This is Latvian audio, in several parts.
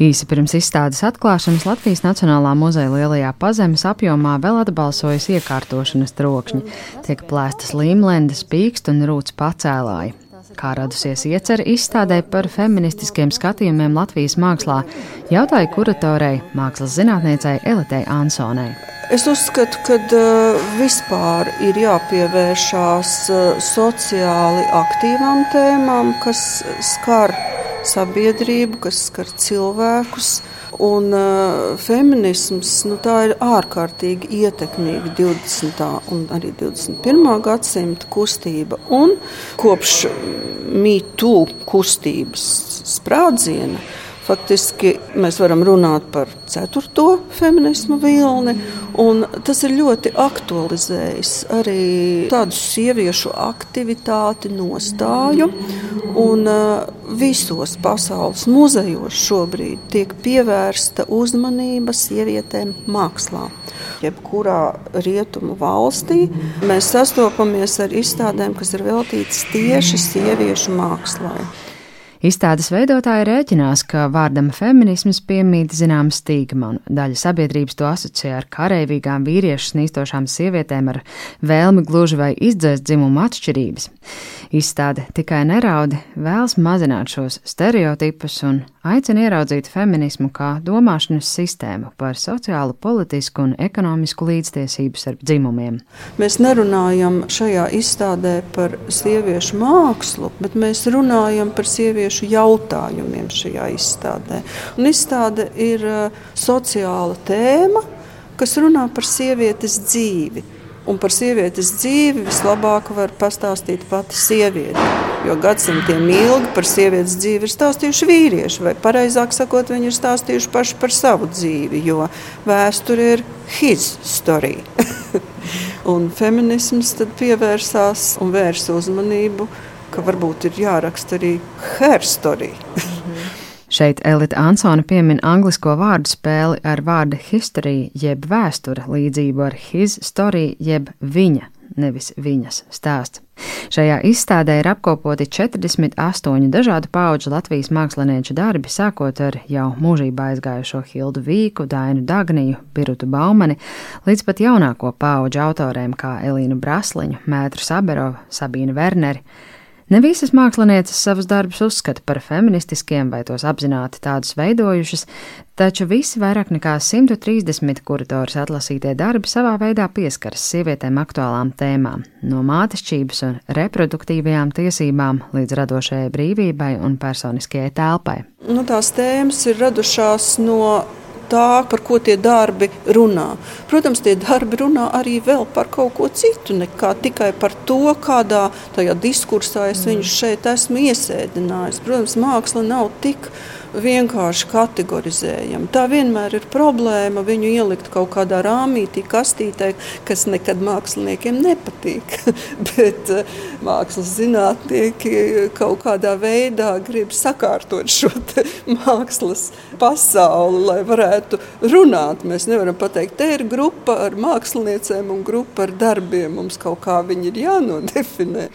Īsi pirms izstādes atklāšanas Latvijas Nacionālā muzeja lielajā pazemes apjomā vēl atbalsojas iekārtošanas trokšņi, tiek plēstas līmlendes, pīkst un rūts pacēlāji. Kā radusies iecerē izstādē par feministiskiem skatījumiem Latvijas mākslā, jautāja kuratorei, mākslas zinātniecei Elitei Ansonai. Es uzskatu, ka uh, vispār ir jāpievēršās uh, sociāli aktīvām tēmām, kas skar sabiedrību, kas skar cilvēkus. Un uh, feminisms nu, ir ārkārtīgi ietekmīga 20. un arī 21. gadsimta kustība. Un kopš mītū kustības sprādziena Faktiski mēs varam runāt par ceturto feminismu vilni, tas ir ļoti aktualizējis arī tādu sieviešu aktivitāti, nostāju. Un visos pasaules muzejos šobrīd tiek pievērsta uzmanība sievietēm mākslā jebkurā rietumu valstī, mēs sastopamies ar izstādēm, kas ir veltītas tieši sieviešu mākslai. Izstādes veidotāji rēķinās, ka vārdam feminisms piemīt zināma stigma, un daļa sabiedrības to asociē ar kareivīgām vīriešu snīstošām sievietēm ar vēlmi gluži vai izdzēst dzimumu atšķirības. Izstāde tikai neraudi vēlas mazināt šos stereotipus un aicina ieraudzīt feminismu kā domāšanas sistēmu par sociālu, politisku un ekonomisku līdztiesību starp dzimumiem. Mēs nerunājam šajā izstādē par sieviešu mākslu, bet mēs runājam par sieviešu sieviešu jautājumiem šajā izstādē. Un izstāde ir uh, sociāla tēma, kas runā par sievietes dzīvi. Un par sievietes dzīvi vislabāk var pastāstīt pati sieviete. Jo gadsimtiem ilgi par sievietes dzīvi ir stāstījuši vīrieši, vai precīzāk sakot, viņi ir stāstījuši paši par savu dzīvi, jo vēsture ir his story. un feminisms tad pievērsās un vērsa uzmanību ka varbūt ir jāraksta arī herstory. Šeit Elita Ansona piemin anglisko vārdu spēli ar vārdu history, jeb vēsture, līdzību ar his story, jeb viņa, nevis viņas stāsts. Šajā izstādē ir apkopoti 48 dažādu pauģu Latvijas mākslinieču darbi, sākot ar jau mūžībā aizgājušo Hildu Vīku, Dainu Dagniju, Birutu Baumani, līdz pat jaunāko pauģu autoriem kā Elīnu Brasliņu, Mētru Saberovu, Sabīnu Werneri. Ne visas mākslinieces savus darbus uzskata par feministiskiem vai tos apzināti tādus veidojušas, taču visi vairāk nekā 130 kurators atlasītie darbi savā veidā pieskaras sievietēm aktuālām tēmām - no mātešķības un reproduktīvajām tiesībām līdz radošajai brīvībai un personiskajai telpai. Nu, tās tēmas ir radušās no tā, par ko tie darbi runā. Protams, tie darbi runā arī par kaut ko citu, nekā tikai par to, kādā diskursā es viņus šeit esmu iesēdinājis. Protams, māksla nav tik vienkārši kategorizējam. Tā vienmēr ir problēma viņu ielikt kaut kādā rāmītī, kastītē, kas nekad māksliniekiem nepatīk. Bet eh, mākslas zinātnieki kaut kādā veidā grib sakārtot šo mākslas pasauli, lai varētu runāt. Mēs nevaram pateikt, te ir grupa ar māksliniecēm un grupa ar darbiem. Mums kaut kā viņi ir jānodefinē.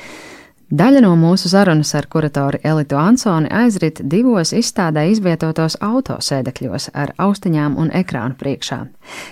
Daļa no mūsu sarunas ar kuratoru Elitu Ansoni aizrit divos izstādē izvietotos autosēdekļos ar austiņām un ekrānu priekšā.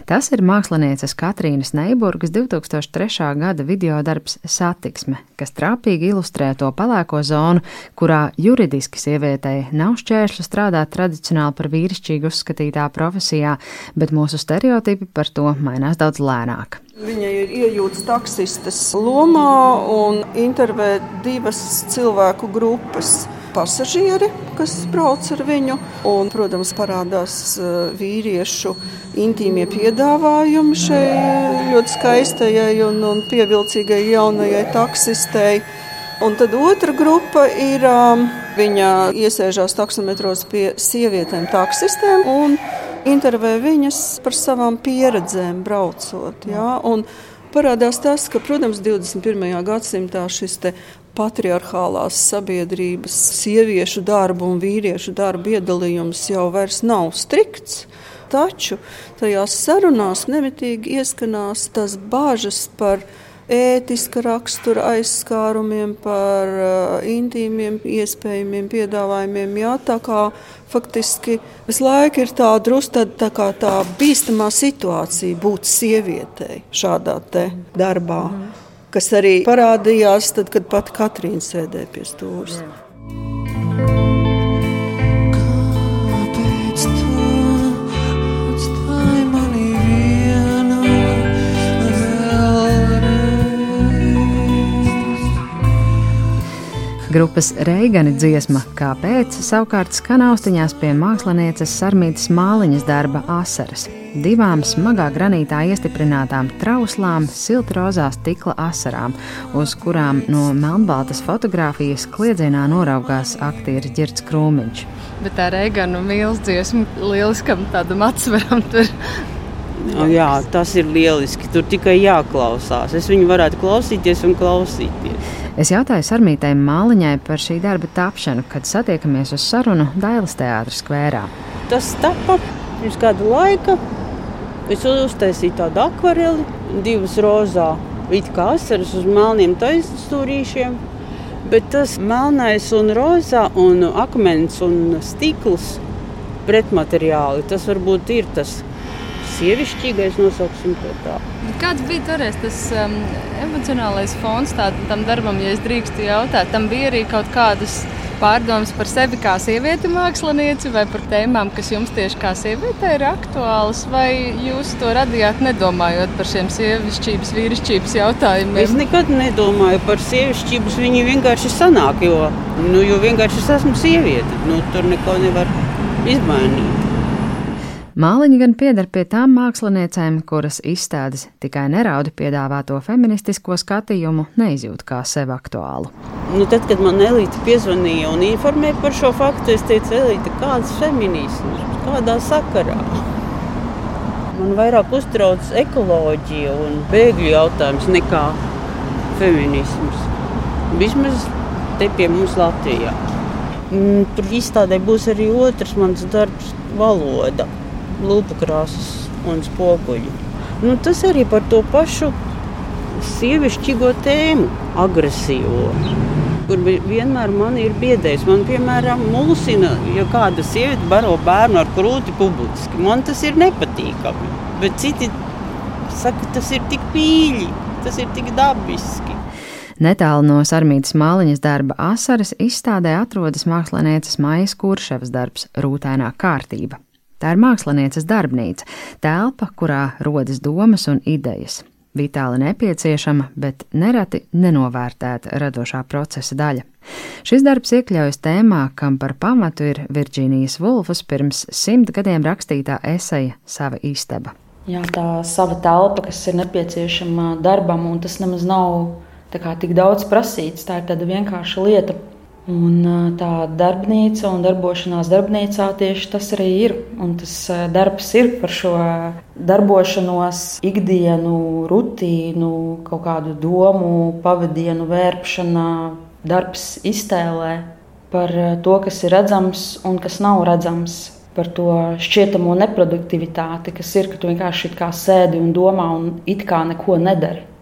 Tas ir mākslinieces Katrīnas Neiburgas 2003. gada video darbs Satiksme, kas trāpīgi ilustrē to pelēko zonu, kurā juridiski sievietei nav šķēršļu strādāt tradicionāli par vīrišķīgu uzskatītā profesijā, bet mūsu stereotipi par to mainās daudz lēnāk. Viņa ir iejūtas taksistes lomā un intervē divas cilvēku grupas. Pasažieri, kas brauc ar viņu, un, protams, parādās eh, vīriešu intīmie piedāvājumi šai ļoti skaistajai un, un pievilcīgai jaunajai taksistei. Un tad otra grupa ir, um, viņa iesēžās taksometros pie sievietēm taksistēm un intervē viņas par savām pieredzēm braucot. Ja? Un parādās tas, ka, protams, 21. gadsimtā šis patriarchālās sabiedrības sieviešu darbu un vīriešu darbu iedalījums jau vairs nav strikts. Taču tajās sarunās nemitīgi ieskanās tas bažas par ētiska rakstura aizskārumiem, par uh, intīmiem, iespējamiem piedāvājumiem. Jā, tā kā faktiski visu laiku ir tā drusku tā, tā, tā bīstamā situācija būt sievietei šādā darbā, mm. kas arī parādījās tad, kad pat Katrīna sēdēja pie stūres. Jā. Grupas Reigani dziesma Kāpēc savukārt skan austiņās pie mākslinieces Sarmītas māliņas darba asaras. Divām smagā granītā iestiprinātām trauslām, siltrozā stikla asarām, uz kurām no melnbaltas fotografijas kliedzienā noraugās aktieris Girts Krūmiņš. Bet tā Reigana mīlestības dziesma lieliskam tādam atsveram tur Jā, tas ir lieliski. Tur tikai jāklausās. Es viņu varētu klausīties un klausīties. Es jautāju Sarmītei Māliņai par šī darba tapšanu, kad satiekamies uz sarunu Dailas teātras skvērā. Tas tapa pirms kāda laika. Es uztaisīju tādu akvareli, divas rozā, it kā asaras uz melniem taisnstūrīšiem. Bet tas melnais un rozā un akmens un stikls pretmateriāli, tas varbūt ir tas sievišķīgais, nosauksim to tā. Kāds bija toreiz tas um, emocionālais fons tā, tam darbam, ja es drīkstu jautāt? Tam bija arī kaut kādas pārdomas par sevi kā sievieti mākslinieci vai par tēmām, kas jums tieši kā sievietei ir aktuālas, vai jūs to radījāt nedomājot par šiem sievišķības, vīrišķības jautājumiem? Es nekad nedomāju par sievišķības, viņi vienkārši sanāk, jo, nu, jo vienkārši es esmu sieviete, nu, tur neko nevar izmainīt. Māliņa gan pieder pie tām māksliniecēm, kuras izstādes tikai nerauda piedāvāto feministisko skatījumu, neizjūt kā sev aktuālu. Nu, tad, kad man Elīte piezvanīja un informēja par šo faktu, es teicu, Elīte, kāds feminisms, kādā sakarā? Man vairāk uztrauc ekoloģija un bēgļu jautājums nekā feminisms. Vismaz te pie mums Latvijā. Mm, tur izstādē būs arī otrs mans darbs, valoda lupu krāsas un spoguļi. Nu, tas arī par to pašu sievišķīgo tēmu, agresīvo. Kur vienmēr man ir biedējis. Man, piemēram, mulsina, ja kāda sieviete baro bērnu ar krūti publiski. Man tas ir nepatīkami. Bet citi saka, tas ir tik pīļi, tas ir tik dabiski. Netālu no Sarmītas māliņas darba asaras izstādē atrodas mākslinieces Maijas Kurševas darbs Rūtēnā kārtība. Tā ir mākslinieces darbnīca, telpa, kurā rodas domas un idejas. Vitāli nepieciešama, bet nereti nenovērtēta radošā procesa daļa. Šis darbs iekļaujas tēmā, kam par pamatu ir Virģīnijas Vulfas pirms simt gadiem rakstītā eseja Sava istaba. Jā, tā sava telpa, kas ir nepieciešama darbam, un tas nemaz nav tik daudz prasīts. Tā ir tāda vienkārša lieta, Un tā darbnīca un darbošanās darbnīcā tieši tas arī ir. Un tas darbs ir par šo darbošanos, ikdienu, rutīnu, kaut kādu domu, pavadienu, vērpšanā, darbs iztēlē par to, kas ir redzams un kas nav redzams. Par to šķietamo neproduktivitāti, kas ir, ka tu vienkārši sēdi un domā un it kā neko nedari.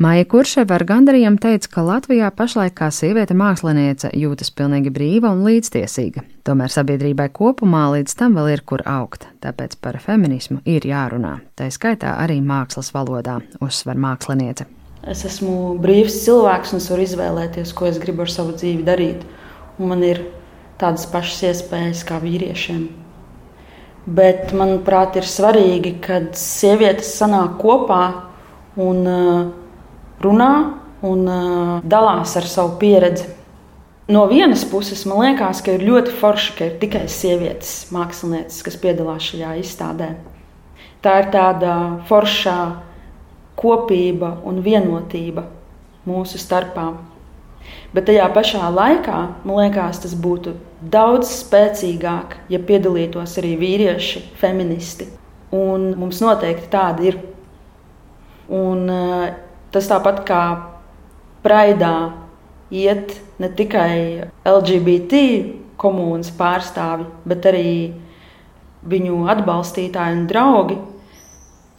Māja Kurševa ar gandarījumu teica, ka Latvijā pašlaik kā sieviete māksliniece jūtas pilnīgi brīva un līdztiesīga. Tomēr sabiedrībai kopumā līdz tam vēl ir kur augt, tāpēc par feminismu ir jārunā. Tā skaitā arī mākslas valodā, uzsver māksliniece. Es esmu brīvs cilvēks un es varu izvēlēties, ko es gribu ar savu dzīvi darīt. Un man ir tādas pašas iespējas kā vīriešiem. Bet, manuprāt, ir svarīgi, kad sievietes sanāk kopā un uh, runā un dalās ar savu pieredzi. No vienas puses, man liekas, ka ir ļoti forši, ka ir tikai sievietes mākslinieces, kas piedalās šajā izstādē. Tā ir tāda forša kopība un vienotība mūsu starpā. Bet tajā pašā laikā, man liekas, tas būtu daudz spēcīgāk, ja piedalītos arī vīrieši, feministi. Un mums noteikti tādi ir. Un, uh, Tas tāpat kā Praidā iet ne tikai LGBT komunas pārstāvi, bet arī viņu atbalstītāji un draugi.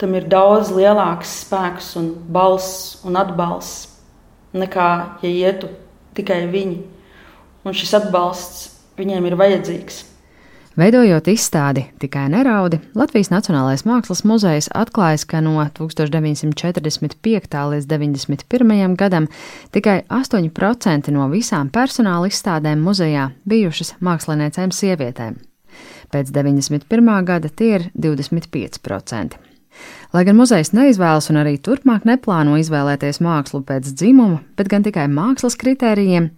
tam ir daudz lielāks spēks un balss un atbalsts nekā ja ietu tikai viņi. Un šis atbalsts viņiem ir vajadzīgs. Veidojot izstādi Tikai neraudi, Latvijas Nacionālais Mākslas muzejs atklājas, ka no 1945. līdz 91. gadam tikai 8% no visām personāla izstādēm muzejā bijušas māksliniecēm sievietēm. Pēc 91. gada tie ir 25%. Lai gan muzejs neizvēlas un arī turpmāk neplāno izvēlēties mākslu pēc dzimuma, bet gan tikai mākslas kritērijiem,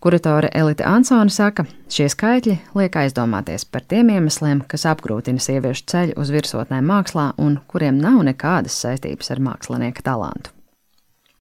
kuratore Elite Ansone saka, šie skaitļi liek aizdomāties par tiem iemesliem, kas apgrūtina sieviešu ceļu uz virsotnēm mākslā un kuriem nav nekādas saistības ar mākslinieka talantu.